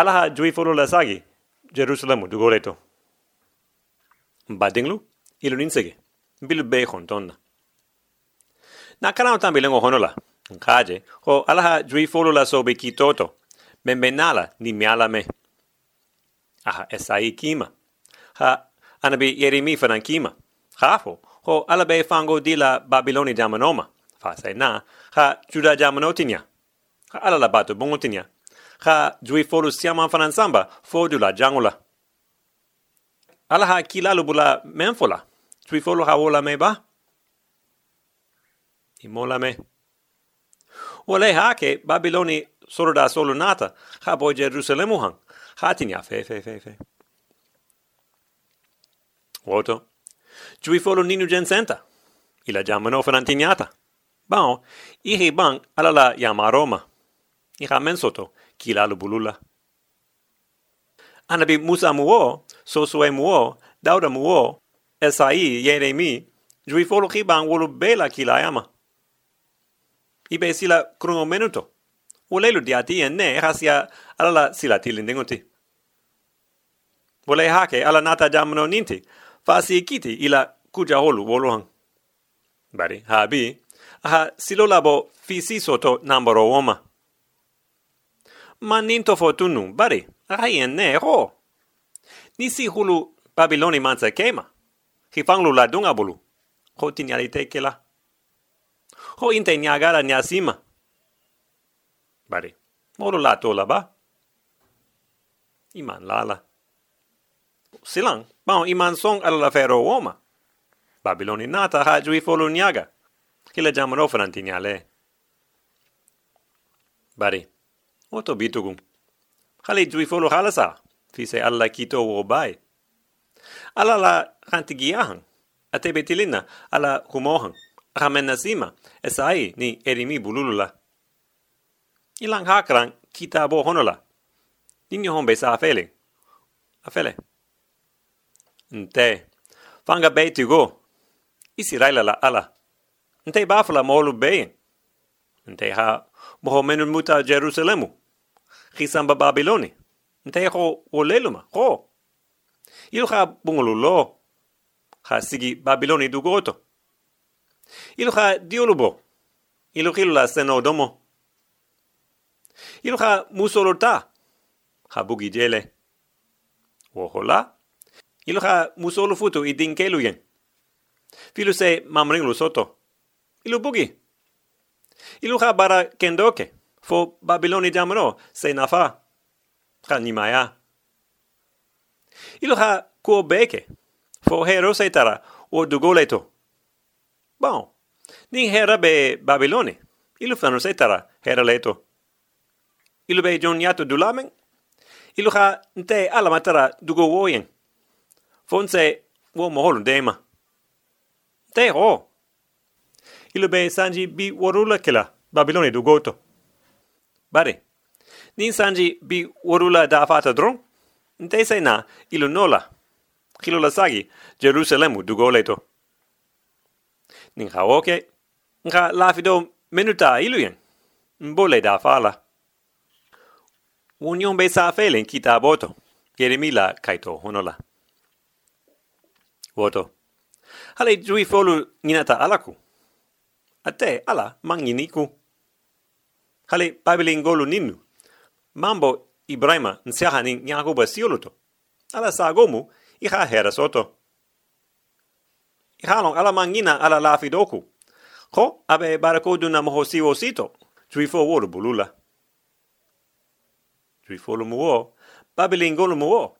alaha jui folo la sagi Jerusalemu du goleto badinglu ilu ninsege bilu be tonna. Na kana tambi lengo honola kaje ho alaha jui folo la sobe kitoto membenala ni miala me. Aha esai kima. Ha anabi yerimi fanan kima. Hafo ho alabe fango dila babiloni jamanoma fa sai na ha juda jamanotinya ha alala batu bongotinya ha jui folo siama fanan samba fo dula jangula. Ala ha kilalu bula menfola jui folo ha wola me ba. Imola me. Ole ha ke Babiloni solo da solo nata. Ha bo Jerusalemu hang. Ha tinya fe fe fe fe. Woto. Jui folo ninu gen senta. Ila jamano fanantignata Bao, ihi bang ala la yama Roma. Iha mensoto, kila lu bulula. Anabi Musa muo, Sosue muo, Dauda muo, Esai yere mi, jui folo ki bang wolu bela kila yama. Ibe sila krungo menuto. Ulelu diati en ne, hasia ala la sila tilindinguti. Wole hake ala nata jamano ninti, fasi kiti ila kuja holu woluhang. Bari, habi, aha silo labo fisi soto nambaro woma. Ma ninto fotunu, bari, aha ien ne ho. Nisi hulu Babiloni mansa kema. Hi fanglu la dunga bulu. Ho tinyali tekela. Ho inte nyagara nyasima. Bari, moro la tola ba. Iman lala. Silang, bao iman song ala la fero woma. Babiloni nata ha jui folu nyaga kila jamano frantinya le. Bari, oto bitugun. Hali jui folo halasa, fise alla kito wo bai. Ala la hantigiahan, ate betilina, ala humohan, ramen sima, esai ni erimi bululula. Ilang hakran kita bo honola. Ninyo hombe sa afele. Afele. Nte, fanga beitu go. Isi raila la ala. Nte bafala molu bein. Nte ha moho muta Jerusalemu. Chisamba Babiloni. Nte ho oleluma. Ho. Ilu ha bungulu lo. Ha sigi Babiloni dugoto. Ilu ha diolubo. Ilu hilu la senodomo. Ilu ha musolota. Ha bugi jele. Wohola. Ilu ha musolu futu idinkeluyen. Filu se mamringlu soto ilu bugi. Ilu ha bara kendoke, fo Babiloni jamano se nafa, ha nimaya. Ilu ha kuo beke, fo hero se tara o dugoleto. Bon, ni hera be Babiloni, ilu fano se tara hera leto. Ilu be joniato dulamen, ilu ha nte alamatara dugo woyen. Fonse wo moholu dema. Te ho, ilu be sanji bi worula kila Babiloni du goto. Bare, nin sanji bi worula da fata dron, nte se na ilu nola, kilo la sagi Jerusalemu du goleto. Nin ha oke, nka lafido menuta ilu yen, mbole da fala. Union be sa felen kita boto, Jeremila kaito honola. Voto. Hale jui folu ninata alaku ate ala mangini ku. Hale pabilin golu ninu. Mambo Ibrahima nsiaha ni nyakuba sioluto. Ala sagomu iha hera soto. Iha long ala mangina ala lafi doku. Ko abe barakodu na moho siwo sito. Juifo woru bulula. Juifo lu muo. Pabilin golu muo.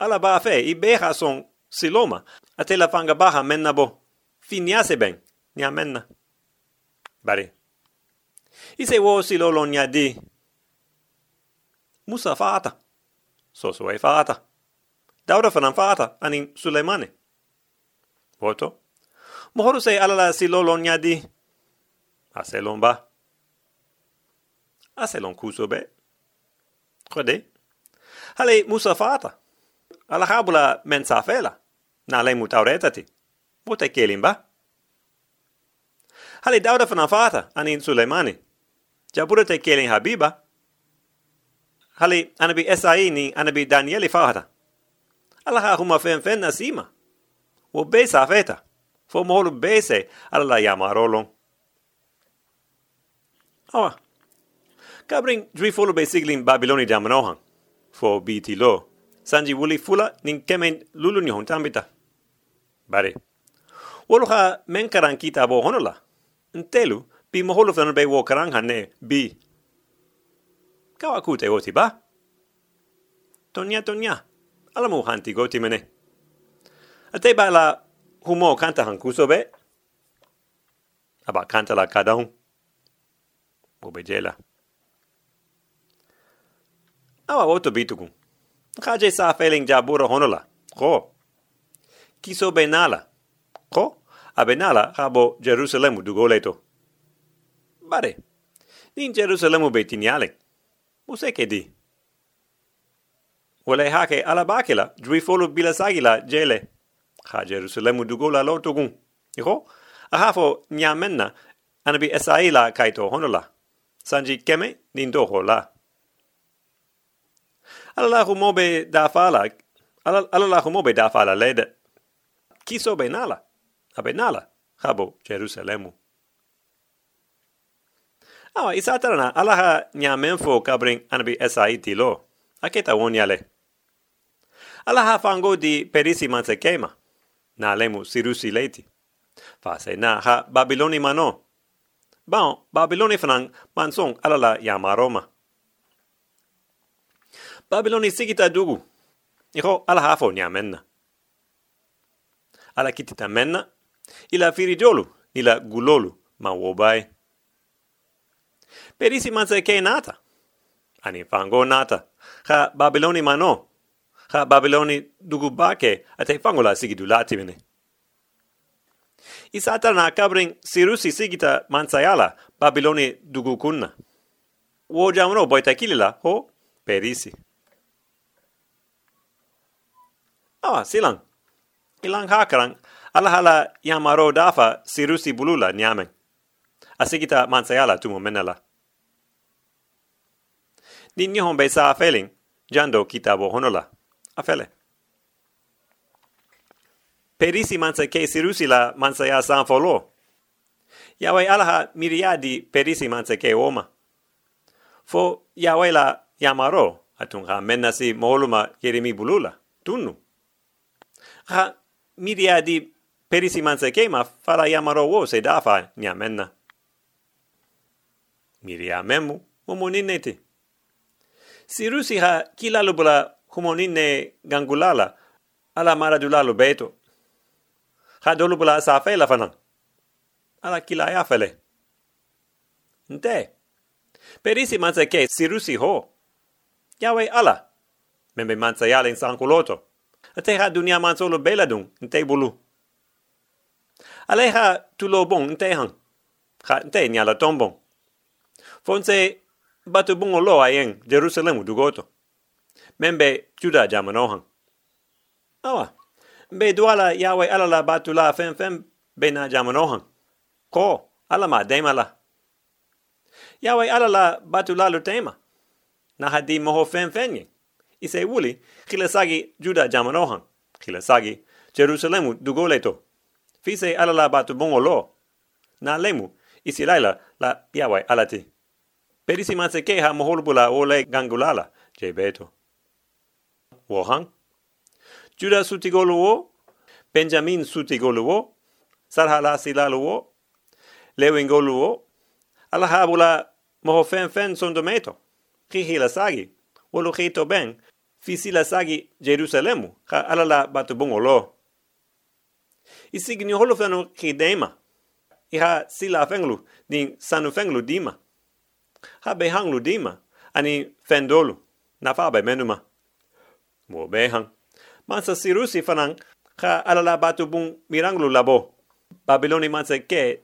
Ala ba fe i beha son siloma. Ate la fanga baha menna bo. Finiase ben. Nia menna. Bari. Ise wo si lo lonya di. Musa faata. So so ei faata. Dauda fanan faata anin Suleimane. Voto. Mohoru se alala si lo lonya di. Ase lon ba. Ase lon kuso be. Kode. Hale Musa faata. Ala habula mensa fela. Na le mutauretati. Mute kelin ba. Hali dauda fana fata anin Suleimani. Jabura te kelen Habiba. hali anabi Esai ni anabi Danieli fahata. Ala ha huma fen fen nasima. Wo besa feta. Fo moholu bese ala la yamarolon. Awa. Kabring dri folo be siglin Babiloni jamanohan. Fo biti lo. Sanji wuli fula nin kemen lulu ni hon tambita. Bare. Wolo ha men karan kita bo honola. Ntelu, pi moholu fen be wo karan hane bi. Kawa kute oti ba? Tonya tonya. Ala mu hanti goti mene. Ate ba la humo kanta han kuso be? Aba kanta la kadahun. Obe jela. Awa oto bitukun. Kaje sa feeling jabura honola. Ko. Kiso benala. Ko. A benala habo Jerusalemu dugoleto. Bare. Nin Jerusalemu betiniale. Muse ke di. Wale hake ala bakela drifolo bilasagila jele. Ha Jerusalemu dugola lotogun. Iko. Ahafo nyamenna anabi esaila kaito honola. Sanji keme nin doho la ala la humo be da fala ala ala la humo be da fala led kiso be nala abe nala habo jerusalemu awa isa tarana ala ha nya menfo kabring anabi sai tilo aketa wonyale ala ha fango di perisi manse kema na lemu sirusi leti fa se na ha babiloni mano bon babiloni fanan manson ala la yamaroma Babyloni sigita dugu. Iko ala hafo ni amenna. Ala kitita menna. Ila firijolu, ila gulolu, ma wobai. Perisi manse ke nata. Ani fango nata. Ha Babyloni mano. Ha Babyloni dugu bake ate fango la sigidu lati mene. Isata na kabring sirusi sigita mansayala Babyloni dugu kunna. Wo jamno boita kilila ho perisi. Ah, silang. Ilang hakarang, ala hala yamaro dafa sirusi bulula nyamen. Asigita mansayala tumo menela. Ni nihon be sa afeling, jando kitabo honola. Afele. Perisi mansa ke sirusi la mansaya san folo. Yawai alaha miriadi perisi mansa ke oma. Fo yawai la yamaro atun ha menasi moholuma yerimi bulula. Tunnu ha miria di perisi manse kema fala yamaro wo se dafa nia menna. Miria memu, momo ninete. Si rusi ha kilalo bula humo ninne gangulala, ala maradulalo beto. Ha dolu bula sa fela fanan. Ala kila ya fele. Nte. Perisi manse ke si rusi ho. Yawe ala. Membe manse yale sankuloto te ha dunia man solo bela dun te bulu ale ha tu lo bon te han ha te nya la tombon fonse batu bon lo ayen jerusalem du goto membe juda jamano han awa. Be duala yawe ala la batu la fem fem be na jamano han ko ala ma de mala yawe ala la batu la lu tema. Na hadi moho fem fenye ise wuli khile sagi juda jamanohan khile sagi jerusalemu dugoleto. Fise ala la batu bongo lo. Na lemu isi laila la yawai alati perisi manse ha moholbula ole gangulala je beto wohan juda sutigolu benjamin sutigolu wo sarhala silalu wo lewingolu wo ala habula moho fen sondometo khihila sagi khito ben fisi la sagi Jerusalemu, ka ala la batu bongo lo. I sigi ni holo fano ki deima, i ha sila fenglu, ni sanu fenglu dima. Ha be hanglu dima, ani fendolu, na fa be menuma. Mo be hang. Mansa sirusi fanang, ka ala la batu miranglu labo. Babiloni mansa ke,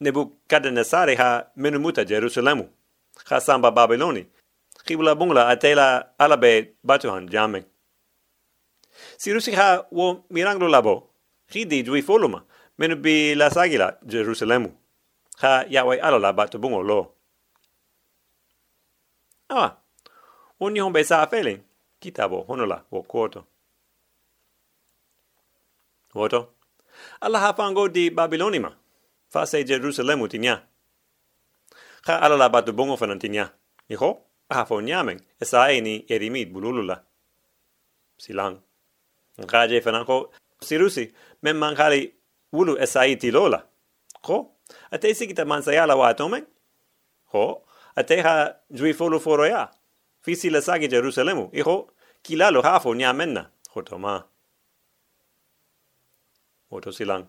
nebu kadenesare ha menumuta Jerusalemu. Ha samba Babiloni, khibula bungla atela alabe batuhan jamen. Si rusi ha wo miranglo labo, khidi dwi foluma, menu bi la sagila Jerusalemu. Ha yawai alala batu bungo lo. Ah, Oni hon be sa fele, kita bo honola o kuoto. Woto, ala hafango di Babilonima, fa se Jerusalemu tinya. Ka ala la batu bongo fanan tinya. Iho, ahafo nyamen, esa e ni erimid bululula. Silang. Ngaje fanan ko, sirusi, men mankali wulu esa tilola. Ko, ate sikita mansayala wa? Ate ha jui folo foro ya. Fisi la sagi Jerusalemu. Iho, kilalo hafo nyamenna. Hotoma. Oto silang.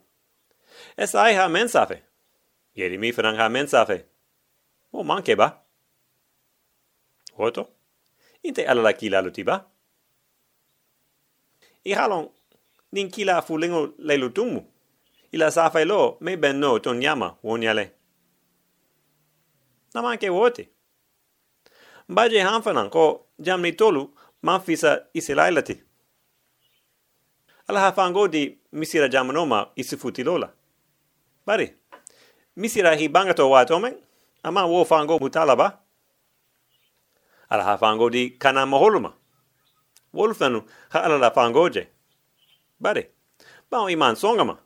Es ai ha mensafe. Yeri mi ha mensafe. O manke ba? Oto. Inte ala la kilalo ti ba? I halon, nin kila fu lengo leilu tumu. Ila safe lo, me ben no ton yama, wonyale. Na manke wote. Baje hanfanan ko jamni tolu manfisa isilailati. Ala hafango di misira jamanoma isifuti lola. Bari, misira hi bangato wa tomen, ama wo fango mutala ba? Ala hafango di kana maholuma. Wolfanu ha ala la fango je. Bari, bao iman songama.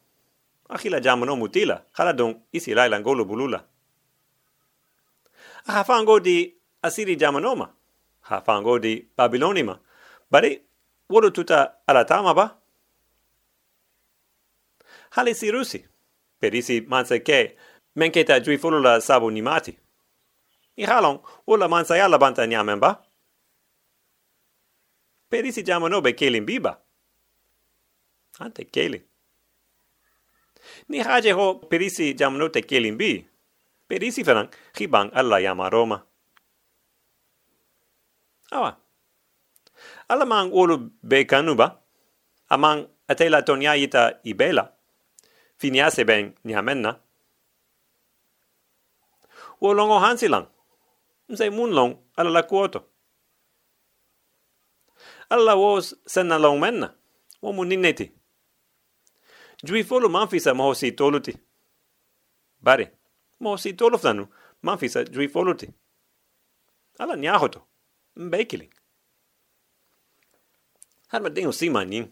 Achila jamano mutila, hala don isi laila ngolo bulula. Ha fango di asiri jamanoma. Ha fango di babilonima. Bari, wolo tuta ala tama ba? hale si rusi. Per isi mansa ke, men ke ta giui fulu la sabu ni mati. I halon, u la mansa ya la banta nyamen ba? Per isi jama no be kelin biba. Ante kelin. Ni haje ho per isi jama no te kelin bi. Per isi fenan, hibang alla yama Roma. Awa. Alla mang ulu be kanuba. Amang atela tonya ita ibela finiase ben ni amenna. Wo longo hansilang, mse mun long ala la kuoto. Alla wo senna long menna, wo mun ninneti. Jui folo manfisa moho si toluti. Bari, manfisa jui foluti. Alla nyahoto, mbekiling. Harma dingo sima nin.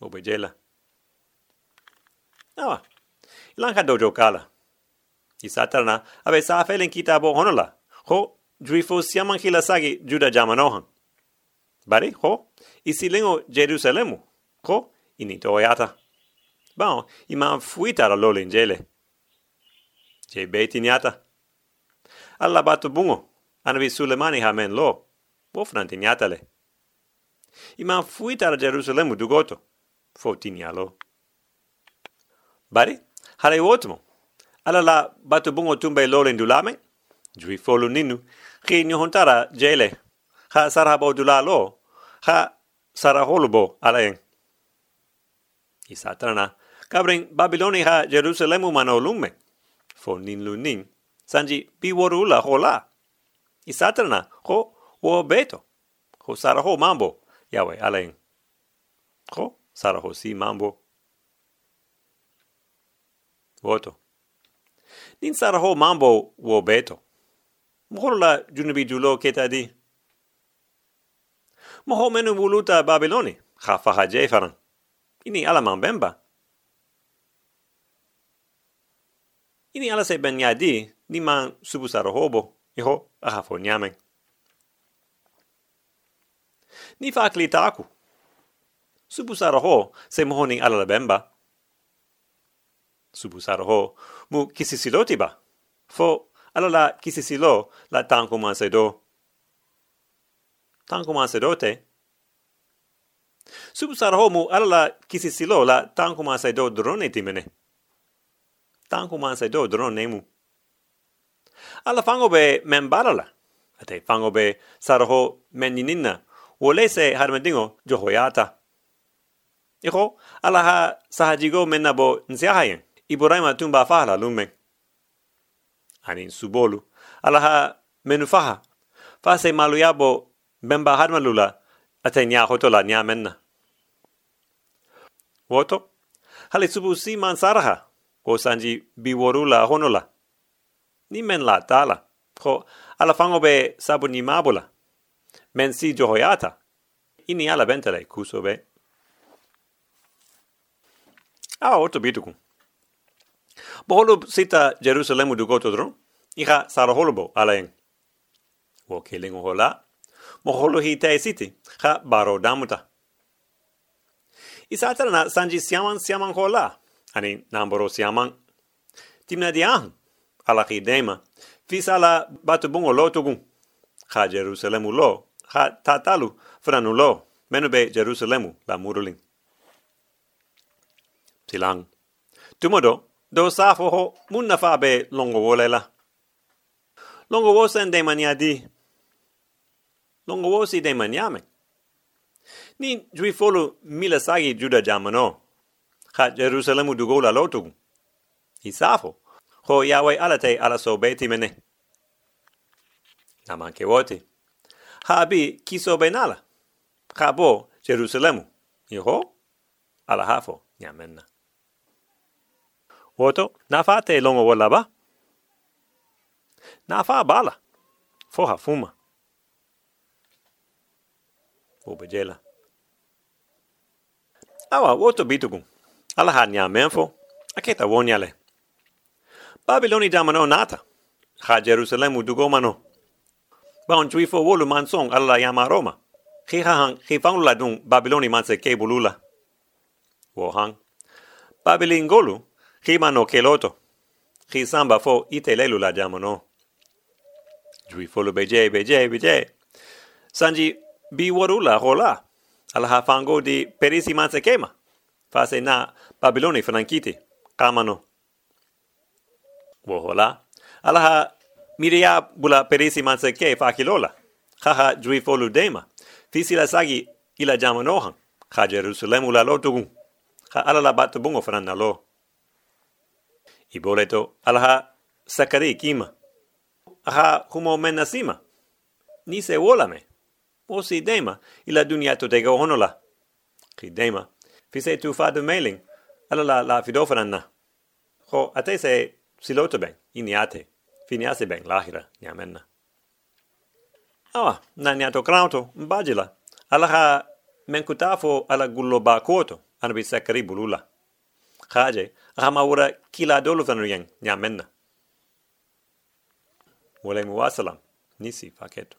Obejela. Awa, ilang ka dojo kala. I satarna, abe sa felen kita bo honola. Ho, juifo siaman kila sagi juda jamanohan. Bari, ho, isi lingo Jerusalemu. Ho, ini toyata. Bao, ima fuita la lolin jele. Je beti niata. Alla batu bungo, anabi Sulemani ha men lo. Wofnan ti niatale. Ima fuita la Jerusalemu dugoto. Fo tinialo. Bari, hare wotmo. Ala la batu bungo tumbe lolen dulame, jui folu ninu, ki nyohontara jele, ha sarabo dulalo, ha saraholubo alaen. Isatrana, kabring Babiloni ha Jerusalemu mano lume, fo nin lunin, sanji biworula hola. Isatrana, ho wo beto, ho saraho mambo, yawe alaen. Ho saraho si mambo. Voto. Nin sara ho mambo wo beto. Moholo la junubi julo keta di. Moho menu wuluta Babiloni, ha faha jefaran. Ini ala man bemba. Ini ala se ben yadi, ni man subu sara hobo, iho aha fo nyamen. Ni fa kli taku. Subu sara ho se mohoni ala la bemba subusaro ho mu kisisilo tiba fo ala la kisisilo la tanko manse do. Tanko manse do te. Subusaro ho mu ala la kisisilo la tanko manse do drone timene tanko manse do drone mu ala fango be membarala ate fango be saro ho meninina wole se harmendingo johoyata Iho, ala ha sahajigo menabo nsiahayen iboraima tumba fahala lumen. Anin subolu. Alaha menu faha. Fase maluyabo bemba hadmalula ate nya hotola nya menna. Woto? Hali subu si man saraha. Ko sanji biworula honola. Ni men la tala. Ko ala fango be sabu ni mabula. Men si johoyata. Ini ala bentele kuso be. Ah, oto bituku. Boholo sita Jerusalemu du goto dron. Iha sara holobo ala eng. Wo kelingo hola. Moholo hi te siti. Ha baro damuta. Isa na sanji siaman siaman hola. Lo tugun. Ha Jerusalemu lo. Ha tatalu franu lo. Menu be Jerusalemu la murulin. Silang. Tumodo, do safo ho munna fa be longo wole la. Longo wo sen de mania di. Longo wo si de maniame. Ni jui folu mila juda jamano. Ha Jerusalemu du gola lotu. I safo. Ho Yahweh alate ala so beti mene. Naman ke wote. Ha bi kiso benala. Ha bo Jerusalemu. I ho? Ala hafo. Nyamenna. Woto, na fa te longo wala ba? Na fa bala. Foha fuma. Ube jela. Awa, woto bitugu. Ala ha nya menfo. Aketa wonyale. Babiloni damano nata. Ha Jerusalemu dugo mano. Ba on juifo wolu mansong ala yama Roma. Khi ha hang, khi fanglu la dung Babiloni manse ke bulula. Wo hang. Babilin golu, Kima no keloto. Ki samba fo ite lelu la jamo no. Jui folo beje, beje, beje. Sanji bi warula hola. Ala ha fango di perisi manse kema. Fase na Babiloni frankiti. Kama no. Wo hola. Ala ha miria bula perisi manse ke fa kilola. Haha jui folo dema. Fisi la sagi ila jamo nohan. Ha Jerusalemu la lotugun. Ha ala la batu bungo fran na lo. I boleto alaha sakari kima. Aha humo mena sima. Ni se wolame. O si dema ila duniato de go honola. Ki dema. Fise tu fadu mailing. Ala la la fidofananna. Ho ate se siloto ben. Ini ate. Fini ase ben lahira. Nyamenna. Awa, na niato krauto, mbajila. Alaha menkutafo ala gullo ba koto. Anabi sakari bulula. Kaje, ama ura kila dolu fanu yang nyamenna. Wale muwasalam, nisi paketo.